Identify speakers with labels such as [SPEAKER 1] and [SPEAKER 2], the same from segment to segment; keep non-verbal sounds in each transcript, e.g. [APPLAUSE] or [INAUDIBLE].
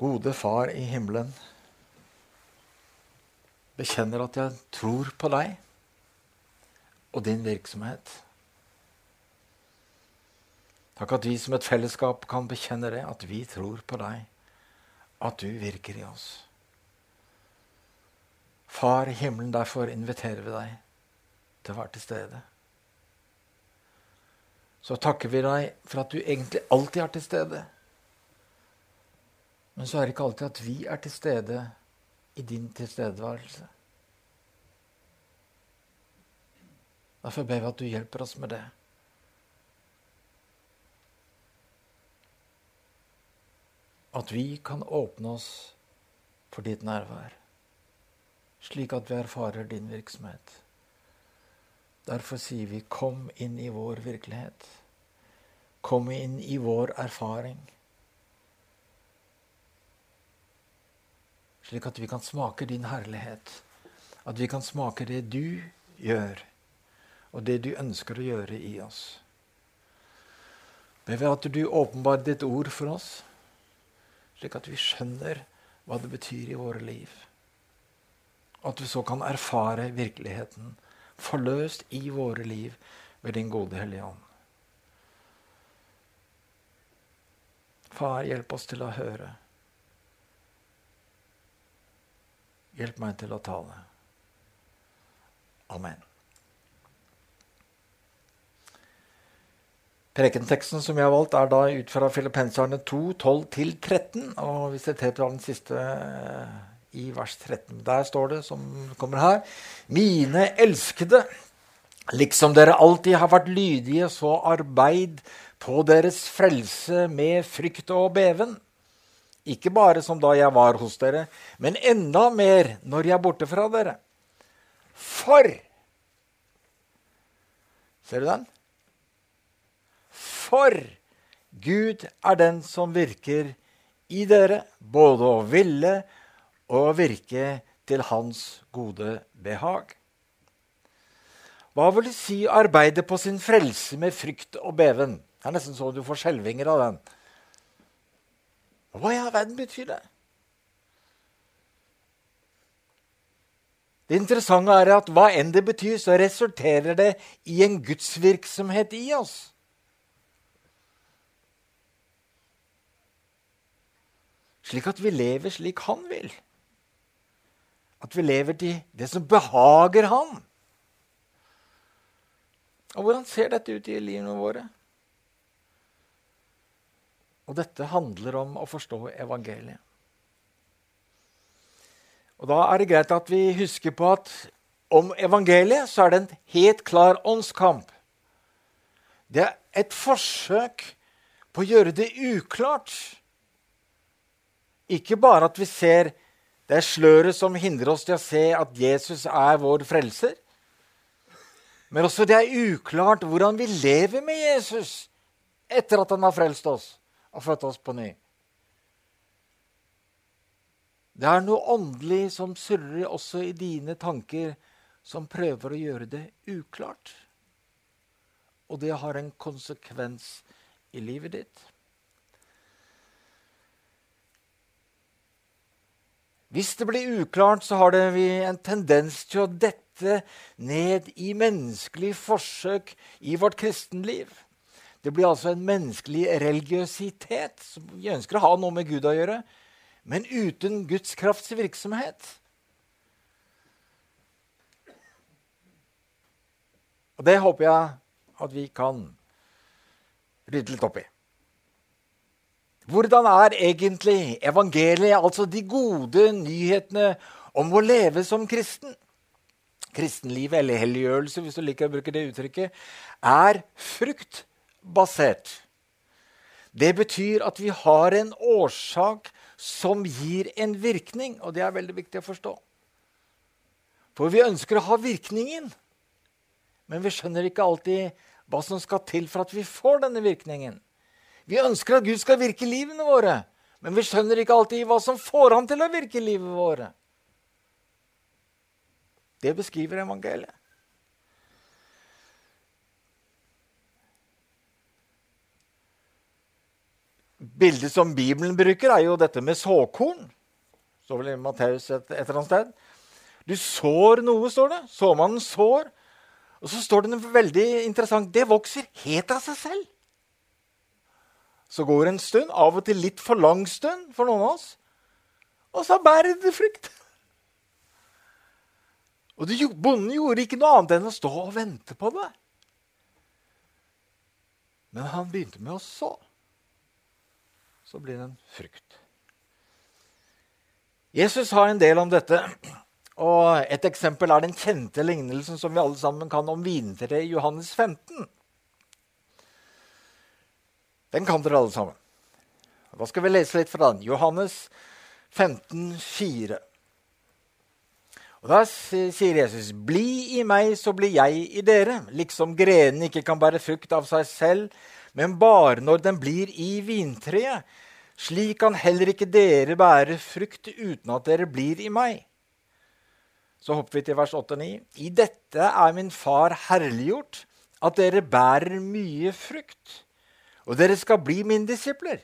[SPEAKER 1] Gode Far i himmelen, bekjenner at jeg tror på deg og din virksomhet. Takk at vi som et fellesskap kan bekjenne det, at vi tror på deg, at du virker i oss. Far i himmelen, derfor inviterer vi deg til å være til stede. Så takker vi deg for at du egentlig alltid er til stede. Men så er det ikke alltid at vi er til stede i din tilstedeværelse. Derfor ber vi at du hjelper oss med det. At vi kan åpne oss for ditt nærvær, slik at vi erfarer din virksomhet. Derfor sier vi 'kom inn i vår virkelighet'. Kom inn i vår erfaring. Slik at vi kan smake din herlighet. At vi kan smake det du gjør og det du ønsker å gjøre i oss. Ber vi at du åpenbarer ditt ord for oss, slik at vi skjønner hva det betyr i våre liv. At vi så kan erfare virkeligheten forløst i våre liv ved din gode Hellige Ånd. Far, hjelp oss til å høre. Hjelp meg til å tale. Amen. Prekenteksten som jeg har valgt, er da ut fra Filippenserne 2, 12-13. Og vi siterer fra den siste eh, i vers 13. Der står det, som kommer her, Mine elskede, liksom dere alltid har vært lydige, så arbeid på deres frelse med frykt og beven. Ikke bare som da jeg var hos dere, men enda mer når jeg er borte fra dere. For Ser du den? For Gud er den som virker i dere, både å ville og virke til Hans gode behag. Hva vil det si å arbeide på sin frelse med frykt og beven? Det er nesten så du får skjelvinger av den. Hva i all verden betyr det? Det interessante er at hva enn det betyr, så resulterer det i en gudsvirksomhet i oss. Slik at vi lever slik han vil. At vi lever til det som behager han. Og hvordan ser dette ut i livene våre? Og dette handler om å forstå evangeliet. Og Da er det greit at vi husker på at om evangeliet så er det en helt klar åndskamp. Det er et forsøk på å gjøre det uklart ikke bare at vi ser det er sløret som hindrer oss til å se at Jesus er vår frelser. Men også det er uklart hvordan vi lever med Jesus etter at han har frelst oss og født oss på ny. Det er noe åndelig som surrer også i dine tanker, som prøver å gjøre det uklart. Og det har en konsekvens i livet ditt. Hvis det blir uklart, så har vi en tendens til å dette ned i menneskelig forsøk i vårt kristenliv. Det blir altså en menneskelig religiøsitet. som Vi ønsker å ha noe med Gud å gjøre, men uten Guds krafts virksomhet. Og det håper jeg at vi kan rydde litt opp i. Hvordan er egentlig evangeliet, altså de gode nyhetene om å leve som kristen? Kristenlivet, eller helliggjørelse, hvis du liker å bruke det uttrykket, er fruktbasert. Det betyr at vi har en årsak som gir en virkning, og det er veldig viktig å forstå. For vi ønsker å ha virkningen, men vi skjønner ikke alltid hva som skal til for at vi får denne virkningen. Vi ønsker at Gud skal virke i livene våre, men vi skjønner ikke alltid hva som får han til å virke i livet våre. Det beskriver evangeliet. Bildet som Bibelen bruker, er jo dette med såkorn. Så vel i Matteus et, et, eller annet sted. Du sår noe, står det. Såmannen sår. Og så står det noe veldig interessant. Det vokser helt av seg selv. Så går det en stund, av og til litt for lang stund for noen av oss, og så bærer det frukt. Og det, bonden gjorde ikke noe annet enn å stå og vente på det. Men han begynte med å så. Så blir det en frukt. Jesus har en del om dette. Og Et eksempel er den kjente lignelsen som vi alle sammen kan om vintreet i Johannes 15. Den kan dere alle sammen. Da skal vi lese litt fra den. Johannes 15, 4. Og Da sier Jesus.: Bli i meg, så blir jeg i dere. Liksom grenen ikke kan bære frukt av seg selv, men bare når den blir i vintreet. Slik kan heller ikke dere bære frukt uten at dere blir i meg. Så hopper vi til vers 8 og 9. I dette er min far herliggjort, at dere bærer mye frukt. Og dere skal bli mine disipler.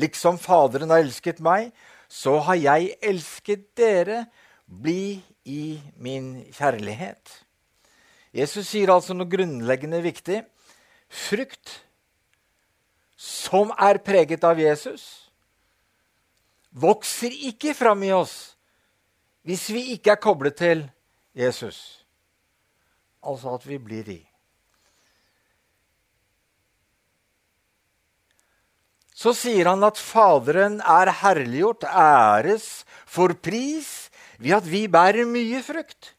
[SPEAKER 1] Liksom Faderen har elsket meg, så har jeg elsket dere. Bli i min kjærlighet. Jesus sier altså noe grunnleggende viktig. Frukt som er preget av Jesus, vokser ikke fram i oss hvis vi ikke er koblet til Jesus. Altså at vi blir i. Så sier han at Faderen er herliggjort, æres, for pris, ved at vi bærer mye frukt.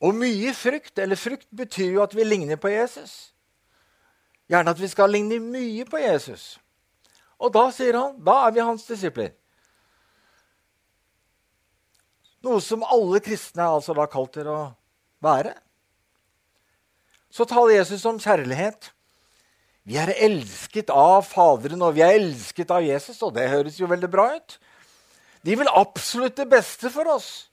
[SPEAKER 1] Og mye frukt, eller frukt, betyr jo at vi ligner på Jesus. Gjerne at vi skal ligne mye på Jesus. Og da sier han, da er vi hans disipler. Noe som alle kristne er altså da kalt til å være. Så taler Jesus om kjærlighet. Vi er elsket av Faderen, og vi er elsket av Jesus. Og det høres jo veldig bra ut. De vil absolutt det beste for oss.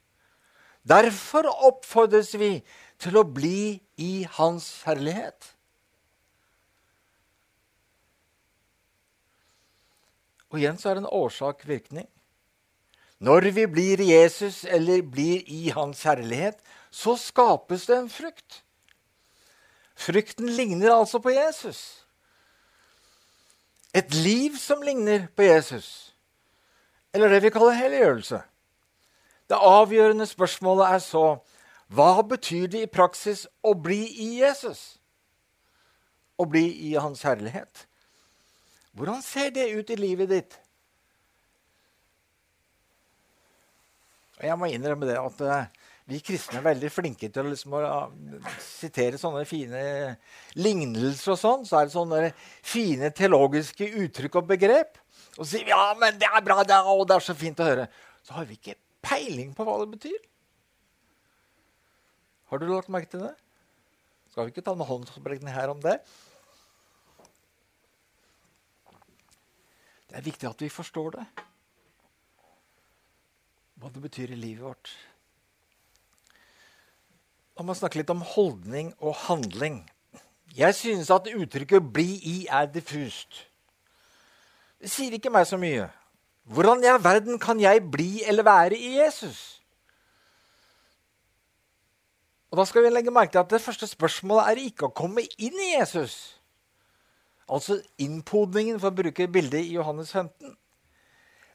[SPEAKER 1] Derfor oppfordres vi til å bli i hans kjærlighet. Og igjen så er det en årsak-virkning. Når vi blir Jesus eller blir i hans kjærlighet, så skapes det en frukt. Frykten ligner altså på Jesus. Et liv som ligner på Jesus eller det vi kaller helliggjørelse. Det avgjørende spørsmålet er så hva betyr det i praksis å bli i Jesus? Å bli i hans herlighet? Hvordan ser det ut i livet ditt? Og jeg må innrømme det at uh, vi kristne er veldig flinke til å, liksom, uh, sitere sånne fine lignelser og sånn. Så er det sånne fine teologiske uttrykk og begrep. Og sier ja, men det er bra, det er, å, det er så fint å høre. Så har vi ikke peiling på hva det betyr. Har du lagt merke til det? Skal vi ikke ta en håndsopprekning her om det? Det er viktig at vi forstår det. Hva det betyr i livet vårt. La meg snakke litt om holdning og handling. Jeg synes at uttrykket 'bli i' er diffust. Sier ikke meg så mye. Hvordan i all verden kan jeg bli eller være i Jesus? Og Da skal vi legge merke til at det første spørsmålet er ikke å komme inn i Jesus. Altså innpodningen, for å bruke bildet i Johannes 15.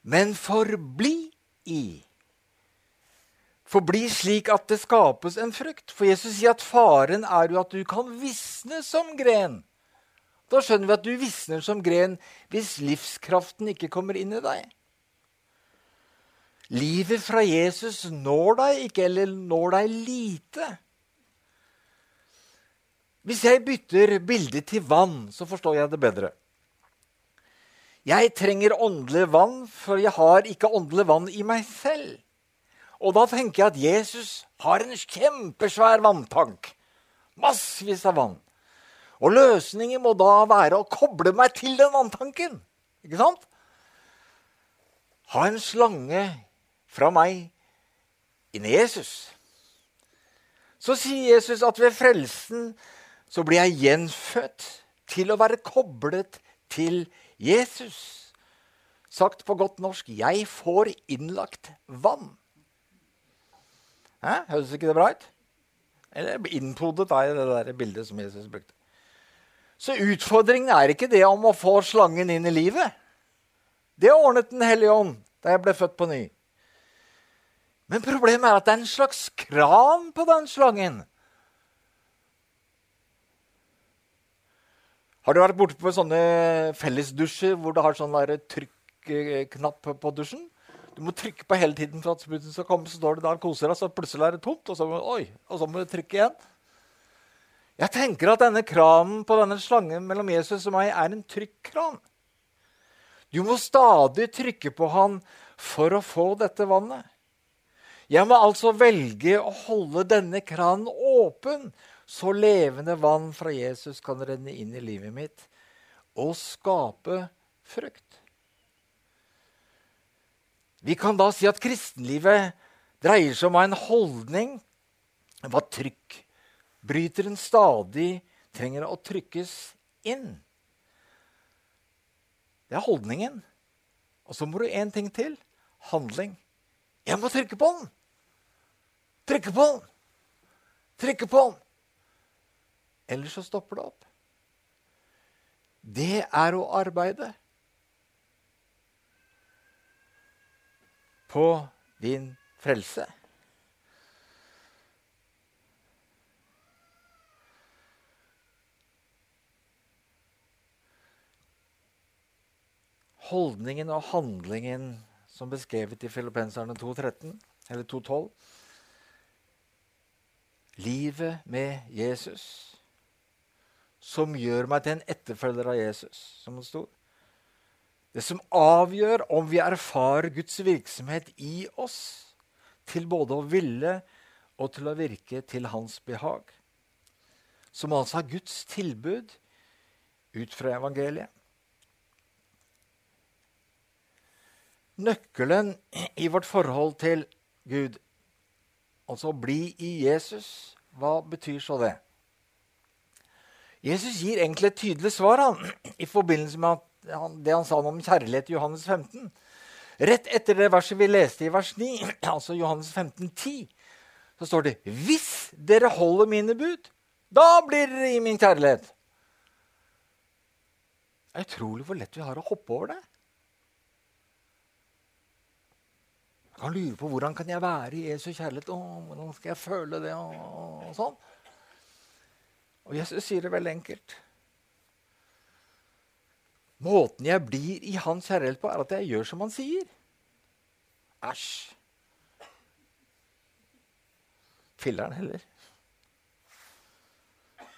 [SPEAKER 1] Men forbli i. Forbli slik at det skapes en frukt. For Jesus sier at faren er jo at du kan visne som gren. Da skjønner vi at du visner som gren hvis livskraften ikke kommer inn i deg. Livet fra Jesus når deg ikke, eller når deg lite. Hvis jeg bytter bildet til vann, så forstår jeg det bedre. Jeg trenger åndelig vann, for jeg har ikke åndelig vann i meg selv. Og da tenker jeg at Jesus har en kjempesvær vanntank. Massevis av vann. Og løsningen må da være å koble meg til den vanntanken. Ikke sant? Ha en slange fra meg inn i Jesus. Så sier Jesus at ved frelsen så blir jeg gjenfødt til å være koblet til Jesus, sagt på godt norsk, 'Jeg får innlagt vann'. Hæ? Høres ikke det bra ut? Eller innpodet er det der bildet som Jesus brukte. Så utfordringen er ikke det om å få slangen inn i livet. Det ordnet Den hellige ånd da jeg ble født på ny. Men problemet er at det er en slags kran på den slangen. Har du vært borte på sånne fellesdusjer hvor du har sånn trykknapp på dusjen? Du må trykke på hele tiden for at spruten skal komme. Så står det der og koser deg, så plutselig er det tomt, og så, oi, og så må du trykke igjen. Jeg tenker at denne kranen på denne slangen mellom Jesus og meg er en trykkran. Du må stadig trykke på han for å få dette vannet. Jeg må altså velge å holde denne kranen åpen, så levende vann fra Jesus kan renne inn i livet mitt og skape frukt. Vi kan da si at kristenlivet dreier seg om en holdning hva trykkbryteren stadig trenger å trykkes inn. Det er holdningen. Og så må du én ting til handling. Jeg må trykke på den! Trykke på den! Trykke på den! Ellers så stopper det opp. Det er å arbeide på din frelse. Holdningen og handlingen som beskrevet i Filippenserne 2.13, eller 2.12 Livet med Jesus, som gjør meg til en etterfølger av Jesus, som det sto. Det som avgjør om vi erfarer Guds virksomhet i oss, til både å ville og til å virke til hans behag. Som altså er Guds tilbud ut fra evangeliet. Nøkkelen i vårt forhold til Gud, altså å bli i Jesus, hva betyr så det? Jesus gir egentlig et tydelig svar han, i forbindelse med det han sa om kjærlighet i Johannes 15. Rett etter det verset vi leste i vers 9, [CLEARS THROAT] altså Johannes 15, 10, så står det Hvis dere holder mine bud, da blir dere i min kjærlighet. Det er utrolig hvor lett vi har å hoppe over det. Jeg kan lure på hvordan kan jeg være i Jesu kjærlighet. Åh, hvordan skal jeg føle det? Og sånn. Og Jesus sier det veldig enkelt. Måten jeg blir i hans kjærlighet på, er at jeg gjør som han sier. Æsj. Filler'n heller.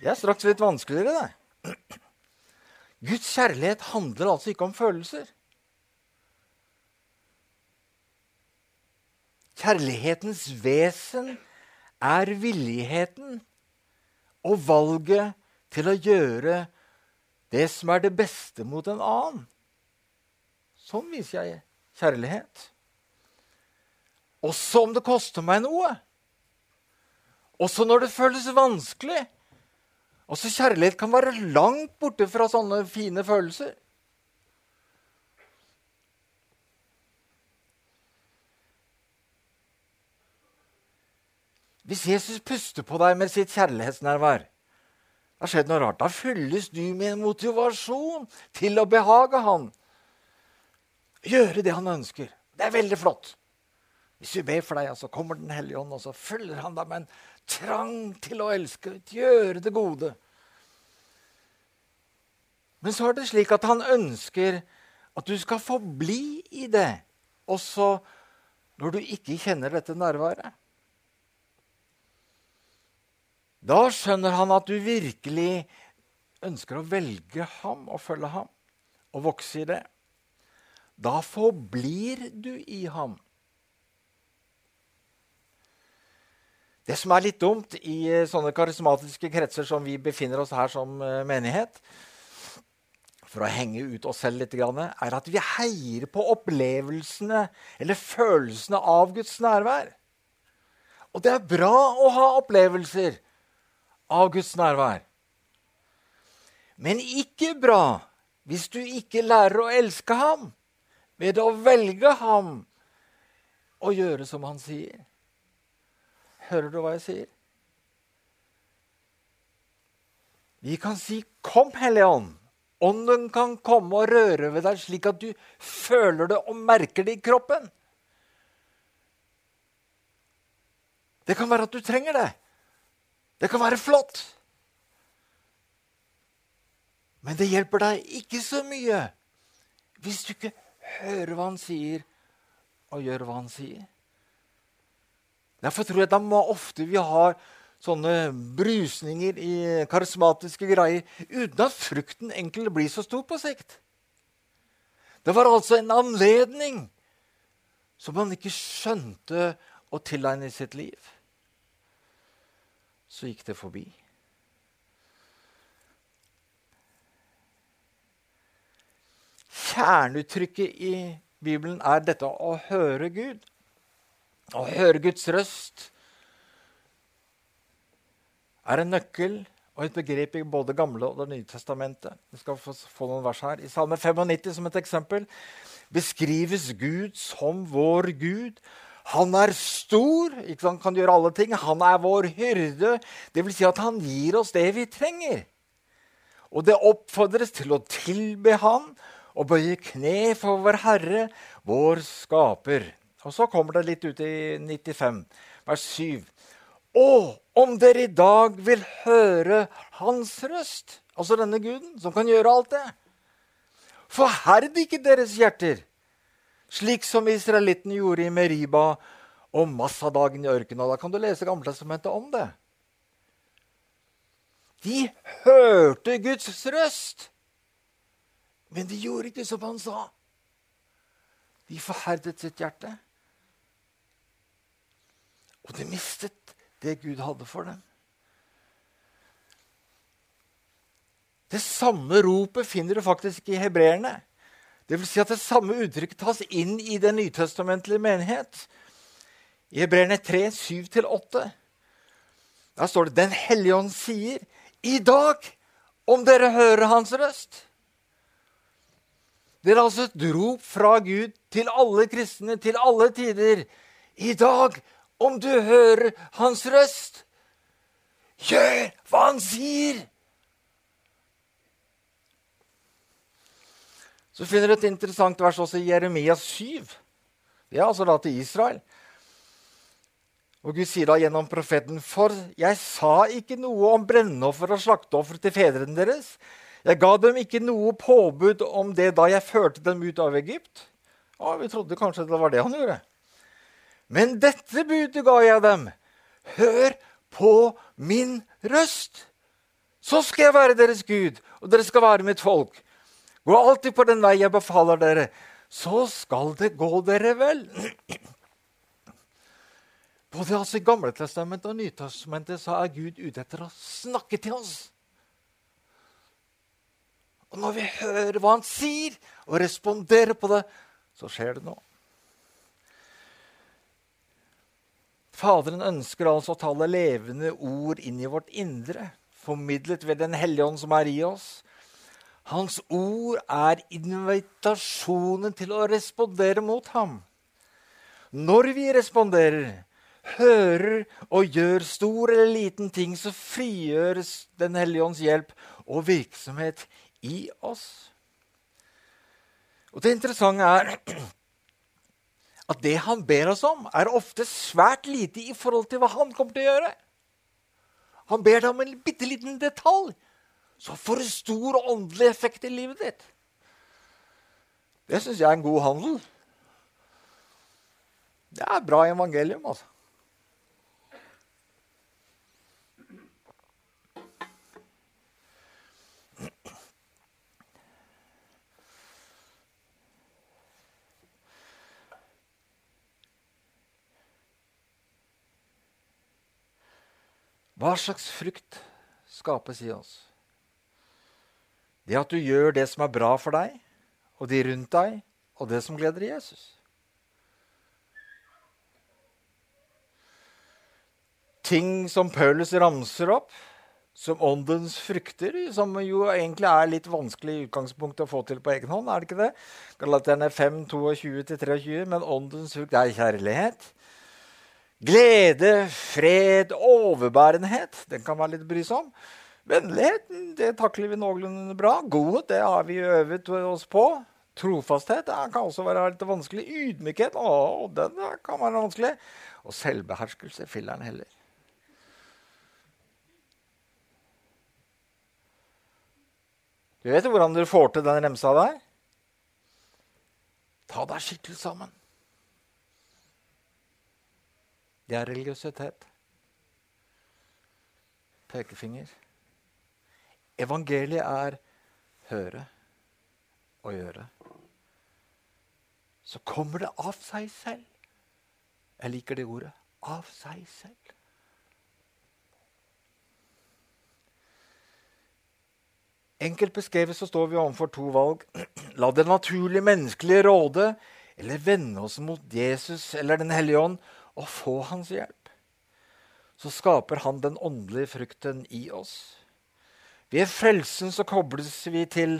[SPEAKER 1] Det er straks litt vanskeligere, det. [CLEARS THROAT] Guds kjærlighet handler altså ikke om følelser. Kjærlighetens vesen er villigheten og valget til å gjøre det som er det beste mot en annen. Sånn viser jeg kjærlighet. Også om det koster meg noe. Også når det føles vanskelig. Også kjærlighet kan være langt borte fra sånne fine følelser. Hvis Jesus puster på deg med sitt kjærlighetsnærvær, da har skjedd noe rart. Da fylles du med en motivasjon til å behage han. Gjøre det han ønsker. Det er veldig flott. Hvis vi ber for deg, så kommer Den hellige ånd, og så følger han deg med en trang til å elske, gjøre det gode. Men så er det slik at han ønsker at du skal få bli i det, også når du ikke kjenner dette nærværet. Da skjønner han at du virkelig ønsker å velge ham og følge ham og vokse i det. Da forblir du i ham. Det som er litt dumt i eh, sånne karismatiske kretser som vi befinner oss her som eh, menighet, for å henge ut oss selv litt, er at vi heier på opplevelsene eller følelsene av Guds nærvær. Og det er bra å ha opplevelser av Guds nærvær. Men ikke bra hvis du ikke lærer å elske ham ved å velge ham og gjøre som han sier. Hører du hva jeg sier? Vi kan si 'Kom, Hellige Ånd'. Ånden kan komme og røre ved deg slik at du føler det og merker det i kroppen. Det kan være at du trenger det. Det kan være flott. Men det hjelper deg ikke så mye hvis du ikke hører hva han sier, og gjør hva han sier. Derfor tror jeg da må ofte vi har sånne brusninger i karismatiske greier uten at frukten egentlig blir så stor på sikt. Det var altså en anledning som man ikke skjønte å tilegne i sitt liv. Så gikk det forbi. Kjerneuttrykket i Bibelen er dette å høre Gud. Å høre Guds røst er en nøkkel og et begrep i både Gamle og Det nye testamentet. Vi skal få, noen vers her. I Salme 95 som et eksempel beskrives Gud som vår Gud. Han er stor, sant? kan gjøre alle ting. Han er vår hyrde. Det vil si at han gir oss det vi trenger. Og det oppfordres til å tilbe Han og bøye kne for vår Herre, vår Skaper. Og så kommer det litt ut i 95, vers 7. Å, om dere i dag vil høre hans røst, altså denne guden som kan gjøre alt det, forherd ikke deres hjerter, slik som israelitten gjorde i Meriba og Massadagen i ørkenen. Da kan du lese Gamletestamentet om det. De hørte Guds røst, men de gjorde ikke som han sa. De forherdet sitt hjerte. Og de mistet det Gud hadde for dem. Det samme ropet finner du faktisk i hebreerne. Det vil si at det samme uttrykket tas inn i den nytestamentlige menighet. I hebreerne 3, 7-8. Der står det Den hellige ånd sier, 'I dag, om dere hører Hans røst' Det er altså et rop fra Gud til alle kristne til alle tider. I dag, om du hører hans røst. Gjør hva han sier! Så finner du et interessant vers også i Jeremia 7. Det er altså da til Israel. Og Gud sier da gjennom profeten.: For jeg sa ikke noe om brennoffer og slakteoffer til fedrene deres. Jeg ga dem ikke noe påbud om det da jeg førte dem ut av Egypt. Ja, vi trodde kanskje det var det han gjorde. Men dette budet ga jeg dem. Hør på min røst. Så skal jeg være deres Gud, og dere skal være mitt folk. Gå alltid på den vei jeg befaler dere, så skal det gå dere vel. Både altså i Gamle testamentet og Nytestamentet så er Gud ute etter å snakke til oss. Og når vi hører hva han sier, og responderer på det, så skjer det noe. Faderen ønsker altså å tale levende ord inn i vårt indre, formidlet ved Den hellige ånd som er i oss. Hans ord er invitasjonen til å respondere mot ham. Når vi responderer, hører og gjør stor eller liten ting, så frigjøres Den hellige ånds hjelp og virksomhet i oss. Og Det interessante er at det han ber oss om, er ofte svært lite i forhold til hva han kommer til å gjøre. Han ber deg om en bitte liten detalj som får det stor åndelig effekt i livet ditt. Det syns jeg er en god handel. Det er bra evangelium, altså. Hva slags frukt skapes i oss? Det at du gjør det som er bra for deg og de rundt deg, og det som gleder Jesus. Ting som Paulus ramser opp, som åndens frukter, som jo egentlig er litt vanskelig i utgangspunktet å få til på egen hånd. er det ikke det? Galaterne 5, 22-23, men åndens frukt er kjærlighet. Glede, fred, overbærenhet. Den kan være litt brysom. Vennlighet det takler vi noenlunde bra. Godhet det har vi øvet oss på. Trofasthet det kan også være litt vanskelig. Ydmykhet å, den kan være vanskelig. Og selvbeherskelse filler'n heller. Du vet hvordan du får til den remsa der? Ta deg skikkelig sammen. Det er religiøsitet. Pekefinger. Evangeliet er høre og gjøre. Så kommer det av seg selv. Jeg liker det ordet. Av seg selv. Enkelt beskrevet så står vi overfor to valg. La det naturlige menneskelige råde eller vende oss mot Jesus eller Den hellige ånd og få hans hjelp. Så skaper han den åndelige frukten i oss. Ved frelsen så kobles vi til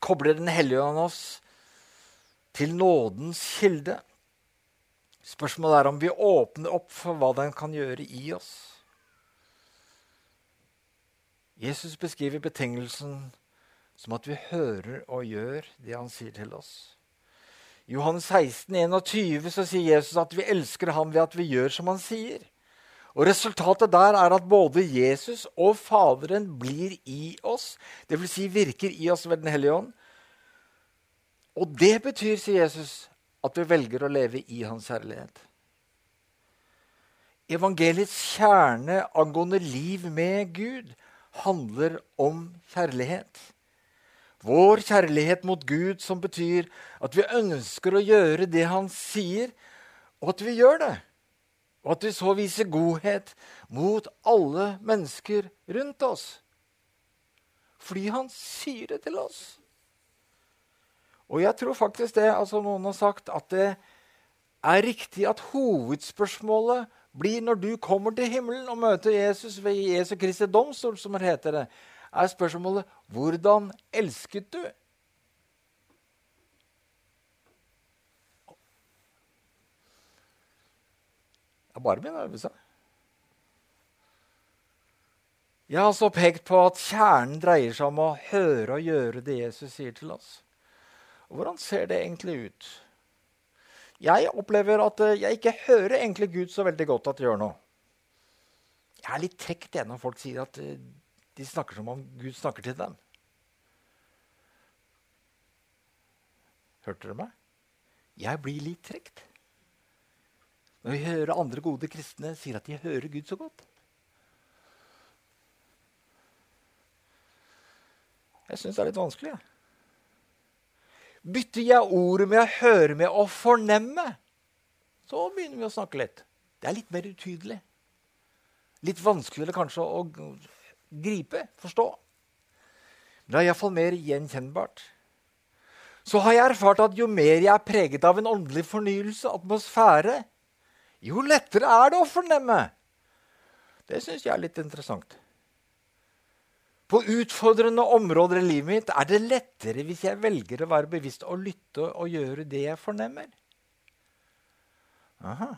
[SPEAKER 1] Kobler Den hellige ånd oss til nådens kilde. Spørsmålet er om vi åpner opp for hva den kan gjøre i oss. Jesus beskriver betingelsen som at vi hører og gjør det han sier til oss. I Johannes 16, 21 så sier Jesus at vi elsker ham ved at vi gjør som han sier. Og Resultatet der er at både Jesus og Faderen blir i oss, dvs. Si virker i oss ved Den hellige ånd. Og det betyr, sier Jesus, at vi velger å leve i Hans herlighet. Evangeliets kjerne angående liv med Gud handler om kjærlighet. Vår kjærlighet mot Gud som betyr at vi ønsker å gjøre det han sier, og at vi gjør det. Og at vi så viser godhet mot alle mennesker rundt oss. Fordi han sier det til oss. Og jeg tror faktisk det, altså noen har sagt, at det er riktig at hovedspørsmålet blir når du kommer til himmelen og møter Jesus ved Jesu Kristi domstol, som det heter det, er spørsmålet hvordan elsket du? Jeg bare begynner å øve seg. Jeg har altså pekt på at kjernen dreier seg om å høre og gjøre det Jesus sier til oss. Og hvordan ser det egentlig ut? Jeg opplever at eh, jeg ikke hører egentlig Gud så veldig godt at det gjør noe. Jeg er litt trekt igjen når folk sier at eh, de snakker som om Gud snakker til dem. Hørte dere meg? Jeg blir litt trekt. Når vi hører andre gode kristne sier at de hører Gud så godt. Jeg syns det er litt vanskelig. Jeg. Bytter jeg ordet med å høre med å fornemme, så begynner vi å snakke litt. Det er litt mer utydelig. Litt vanskeligere kanskje å gripe, forstå. Men det er iallfall mer gjenkjennbart. Så har jeg erfart at jo mer jeg er preget av en åndelig fornyelse, atmosfære, jo lettere er det å fornemme. Det syns jeg er litt interessant. På utfordrende områder i livet mitt er det lettere hvis jeg velger å være bevisst og lytte og gjøre det jeg fornemmer. Aha.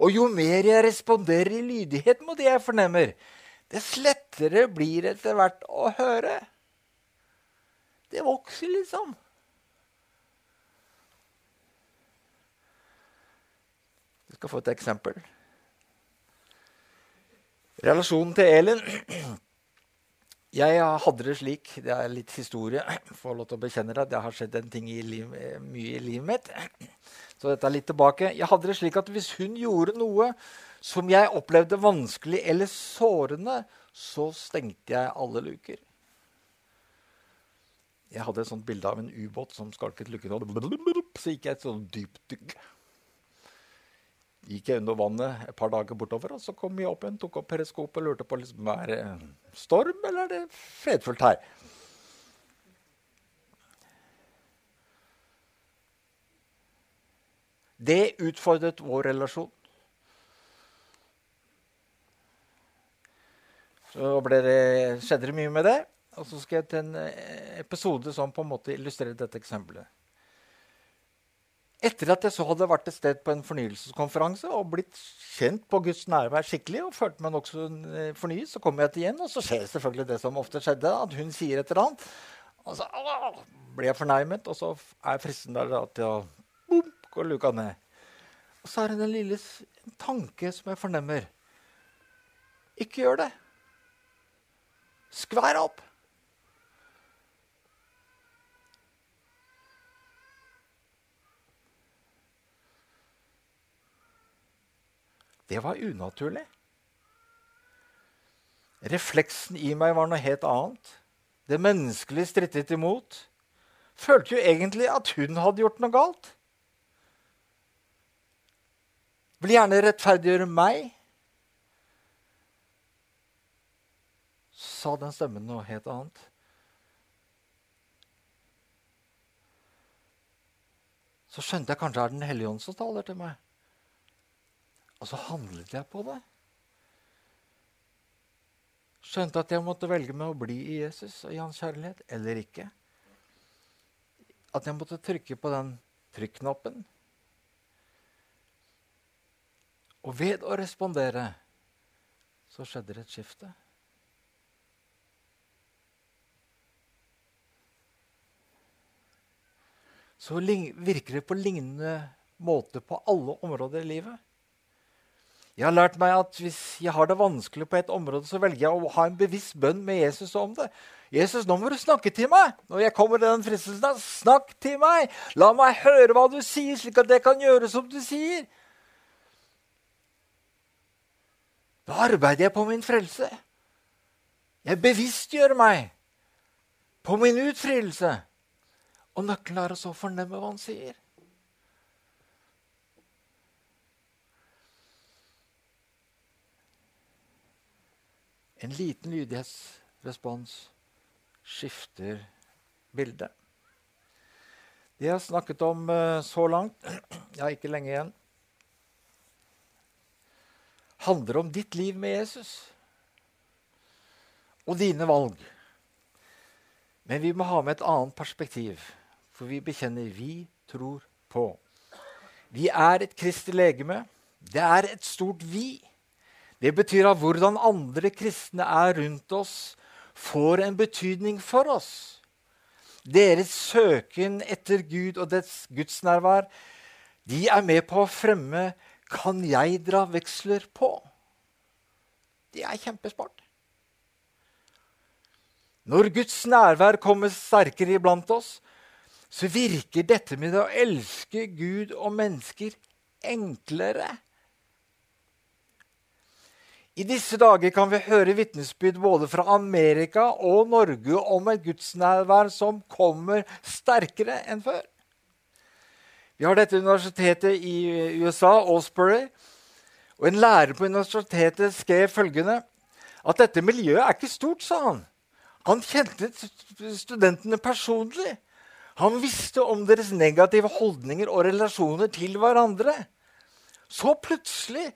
[SPEAKER 1] Og jo mer jeg responderer i lydighet mot det jeg fornemmer, dess lettere blir det etter hvert å høre. Det vokser, liksom. Jeg skal få et eksempel. Relasjonen til Elin jeg hadde det slik Det er litt historie. Får lov til å bekjenne det. Det har skjedd en ting i liv, mye i livet mitt. Så dette er litt tilbake. Jeg hadde det slik at Hvis hun gjorde noe som jeg opplevde vanskelig eller sårende, så stengte jeg alle luker. Jeg hadde et sånt bilde av en ubåt som skalket lukken. Så gikk jeg et sånt dypt dykk gikk jeg under vannet et par dager bortover, og så kom jeg opp igjen, tok opp periskopet og lurte på liksom, er det storm eller er det fredfullt her. Det utfordret vår relasjon. Så det, skjedde det mye med det. Og så skal jeg til en eh, episode som på en måte illustrerer dette eksempelet. Etter at jeg så hadde vært et sted på en fornyelseskonferanse og blitt kjent på Guds nærvær skikkelig, og følte meg nokså eh, fornyet, så kom jeg til igjen, og så skjer selvfølgelig det som ofte skjedde, at hun sier et eller annet. Og så blir jeg fornærmet, og så er fristen der til å boom, gå luka ned. Og så er det en lille tanke som jeg fornemmer. Ikke gjør det. Skvær opp. Det var unaturlig. Refleksen i meg var noe helt annet. Det menneskelige strittet imot. Følte jo egentlig at hun hadde gjort noe galt. Vil gjerne rettferdiggjøre meg. Sa den stemmen noe helt annet. Så skjønte jeg kanskje det er Den hellige ånd som taler til meg. Og så handlet jeg på det. Skjønte at jeg måtte velge med å bli i Jesus og i hans kjærlighet eller ikke. At jeg måtte trykke på den trykknappen. Og ved å respondere så skjedde det et skifte. Så virker det på lignende måte på alle områder i livet. Jeg har lært meg at hvis jeg har det vanskelig på et område, så velger jeg å ha en bevisst bønn med Jesus om det. 'Jesus, nå må du snakke til meg!' Når jeg kommer til den fristelsen, snakk til meg! La meg høre hva du sier, slik at jeg kan gjøre som du sier. Da arbeider jeg på min frelse. Jeg bevisstgjør meg på min utfrielse. Og nøkkelen er å så fornemme hva han sier. En liten lydighetsrespons skifter bildet. Det jeg har snakket om uh, så langt, [CLEARS THROAT] jeg har ikke lenge igjen, handler om ditt liv med Jesus og dine valg. Men vi må ha med et annet perspektiv, for vi bekjenner vi tror på. Vi er et kristig legeme. Det er et stort vi. Det betyr at hvordan andre kristne er rundt oss, får en betydning for oss. Deres søken etter Gud og dets gudsnærvær de er med på å fremme 'Kan jeg dra veksler på?' Det er kjempesmart. Når Guds nærvær kommer sterkere iblant oss, så virker dette med å elske Gud og mennesker enklere. I disse dager kan vi høre vitnesbyrd både fra Amerika og Norge om et gudsnærvær som kommer sterkere enn før. Vi har dette universitetet i USA, Osbury. Og En lærer på universitetet skrev følgende at dette miljøet er ikke stort, sa han. Han kjente studentene personlig. Han visste om deres negative holdninger og relasjoner til hverandre. Så plutselig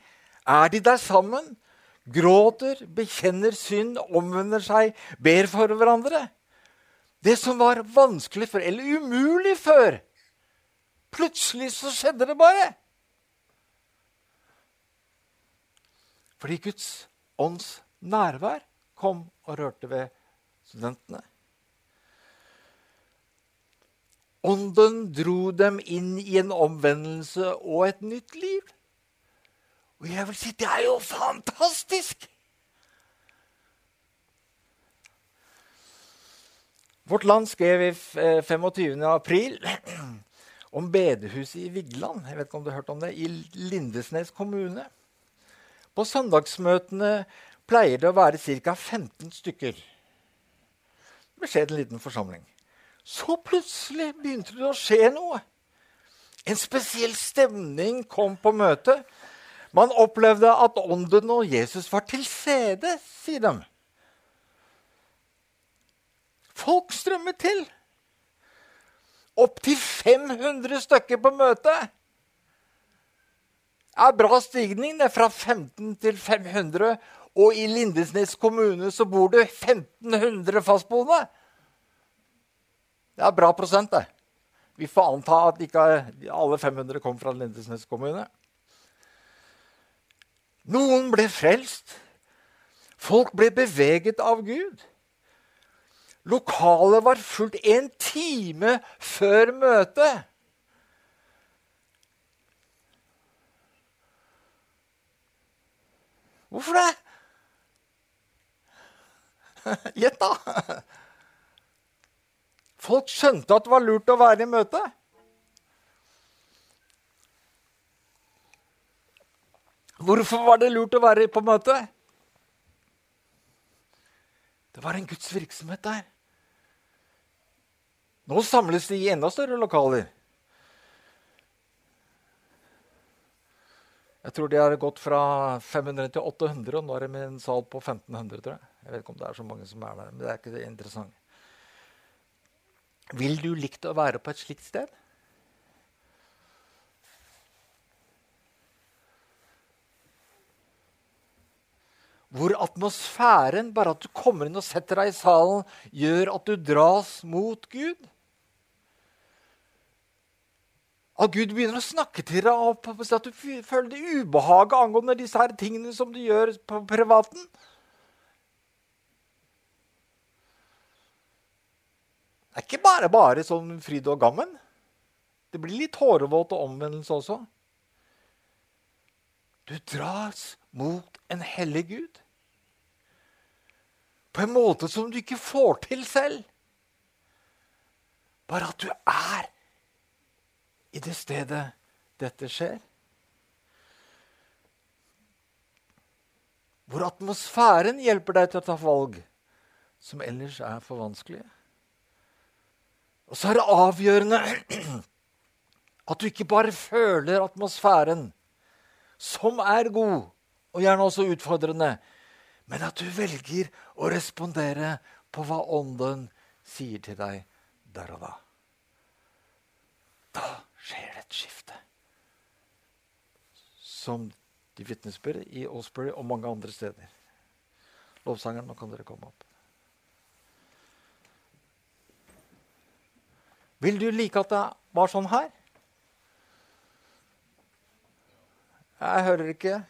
[SPEAKER 1] er de der sammen gråter, bekjenner synd, omvender seg, ber for hverandre. Det som var vanskelig før, eller umulig før Plutselig så skjedde det bare. Fordi Guds ånds nærvær kom og rørte ved studentene. Ånden dro dem inn i en omvendelse og et nytt liv. Og jeg vil si det er jo fantastisk! Vårt Land skrev i 25. Eh, april [CLEARS THROAT] om bedehuset i Vigeland jeg vet ikke om du har hørt om det, i Lindesnes kommune. På søndagsmøtene pleier det å være ca. 15 stykker. Beskjeden liten forsamling. Så plutselig begynte det å skje noe. En spesiell stemning kom på møtet. Man opplevde at ånden og Jesus var til stede, sier de. Folk strømmet til. Opptil 500 stykker på møtet. Det er bra stigning. Det fra 15 til 500 Og i Lindesnes kommune så bor det 1500 fastboende. Det er bra prosent, det. Vi får anta at ikke alle 500 kom fra Lindesnes kommune. Noen ble frelst. Folk ble beveget av Gud. Lokalet var fullt en time før møtet. Hvorfor det? [LAUGHS] Gjett, da! Folk skjønte at det var lurt å være i møte. Hvorfor var det lurt å være på møte? Det var en Guds virksomhet der. Nå samles de i enda større lokaler. Jeg tror de har gått fra 500 til 800, og nå er de med en sal på 1500. tror Jeg Jeg vet ikke om det er så mange som er der, men det er ikke interessant. Vil du likt å være på et slikt sted? Hvor atmosfæren, bare at du kommer inn og setter deg i salen, gjør at du dras mot Gud? At Gud begynner å snakke til deg, og at du føler det ubehaget angående disse her tingene som du gjør på privaten. Det er ikke bare bare sånn fryd og gammen. Det blir litt hårevåt og omvendelse også. Du dras mot en hellig Gud på en måte som du ikke får til selv. Bare at du er i det stedet dette skjer. Hvor atmosfæren hjelper deg til å ta valg som ellers er for vanskelige. Og så er det avgjørende [CLEARS THROAT] at du ikke bare føler atmosfæren, som er god og gjerne også utfordrende, men at du velger å respondere på hva Ånden sier til deg der og da. Da skjer det et skifte. Som de vitnesbyrd i Osbury og mange andre steder. Lovsangeren, nå kan dere komme opp. Vil du like at det var sånn her? Jeg hører ikke.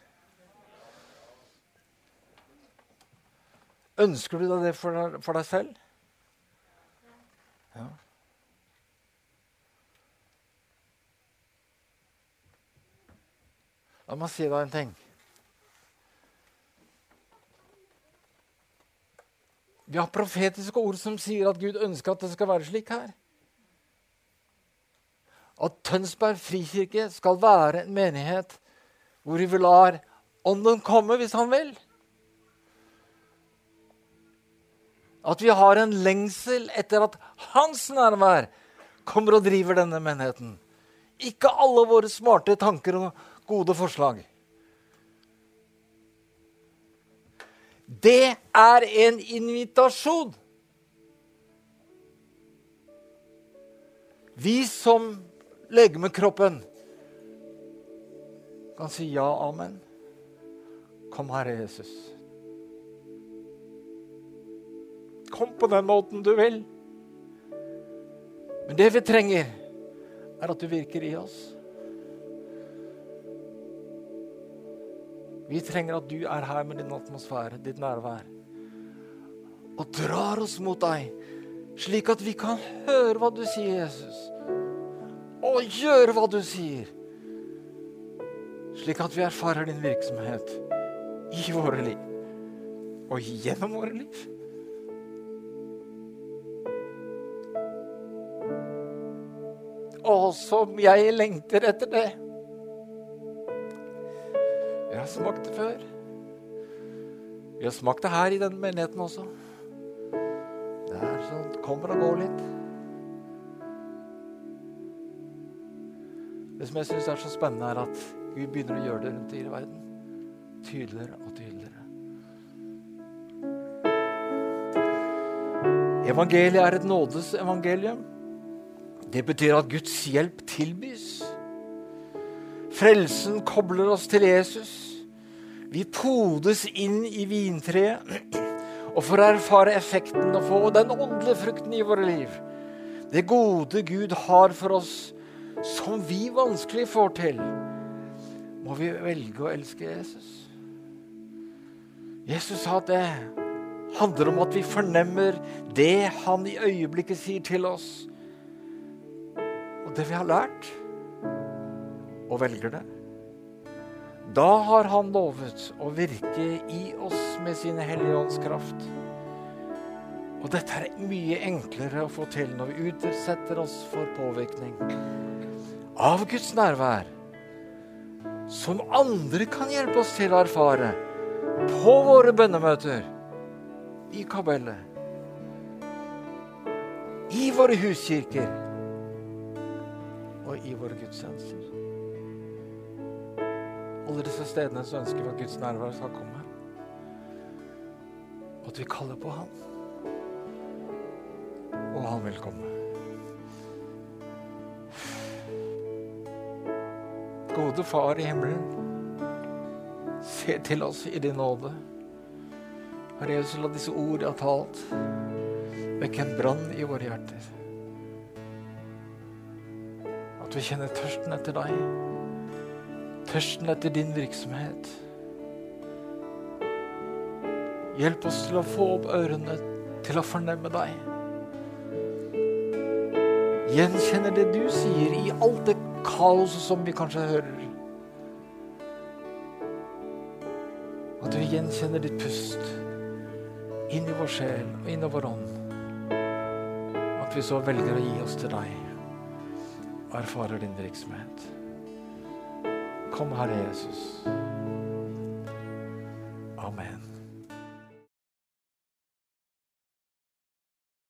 [SPEAKER 1] Ønsker du deg det for deg, for deg selv? Ja. La meg si deg en ting. Vi har profetiske ord som sier at Gud ønsker at det skal være slik her. At Tønsberg frikirke skal være en menighet hvor vi lar Ånden komme hvis han vil. At vi har en lengsel etter at hans nærvær kommer og driver denne menigheten. Ikke alle våre smarte tanker og gode forslag. Det er en invitasjon. Vi som legger med kroppen, kan si ja, amen. Kom, Herre Jesus. Kom på den måten du vil. Men det vi trenger, er at du virker i oss. Vi trenger at du er her med din atmosfære, ditt nærvær, og drar oss mot deg, slik at vi kan høre hva du sier, Jesus, og gjøre hva du sier, slik at vi erfarer din virksomhet i våre liv og gjennom våre liv. Å, som jeg lengter etter det. Jeg har smakt det før. Vi har smakt det her i denne menigheten også. Det er sånn kommer og går litt. Det som jeg syns er så spennende, er at Gud begynner å gjøre det rundt i verden. Tydeligere og tydeligere. Evangeliet er et nådesevangelium. Det betyr at Guds hjelp tilbys. Frelsen kobler oss til Jesus. Vi podes inn i vintreet og får erfare effekten og få den åndelige frukten i våre liv. Det gode Gud har for oss, som vi vanskelig får til, må vi velge å elske Jesus. Jesus sa at det handler om at vi fornemmer det han i øyeblikket sier til oss, det vi har lært, og velger det. Da har han lovet å virke i oss med sin Hellige Ånds kraft. Og dette er mye enklere å få til når vi utsetter oss for påvirkning av Guds nærvær, som andre kan hjelpe oss til å erfare på våre bønnemøter, i kabellet, i våre huskirker og i våre gudstjenester. Alle disse stedene som ønsker at Guds nærvær skal komme. Og at vi kaller på Han. Og Han vil komme. Gode Far i himmelen, se til oss i din nåde. Herre Jesus, la disse ord jeg har talt, vekke en brann i våre hjerter. Vi kjenner tørsten etter deg, tørsten etter din virksomhet. Hjelp oss til å få opp ørene til å fornemme deg. Gjenkjenne det du sier i alt det kaoset som vi kanskje hører. At vi gjenkjenner ditt pust inn i vår sjel og inn i vår ånd. At vi så velger å gi oss til deg og erfarer din virksomhet. Kom, Herre Jesus.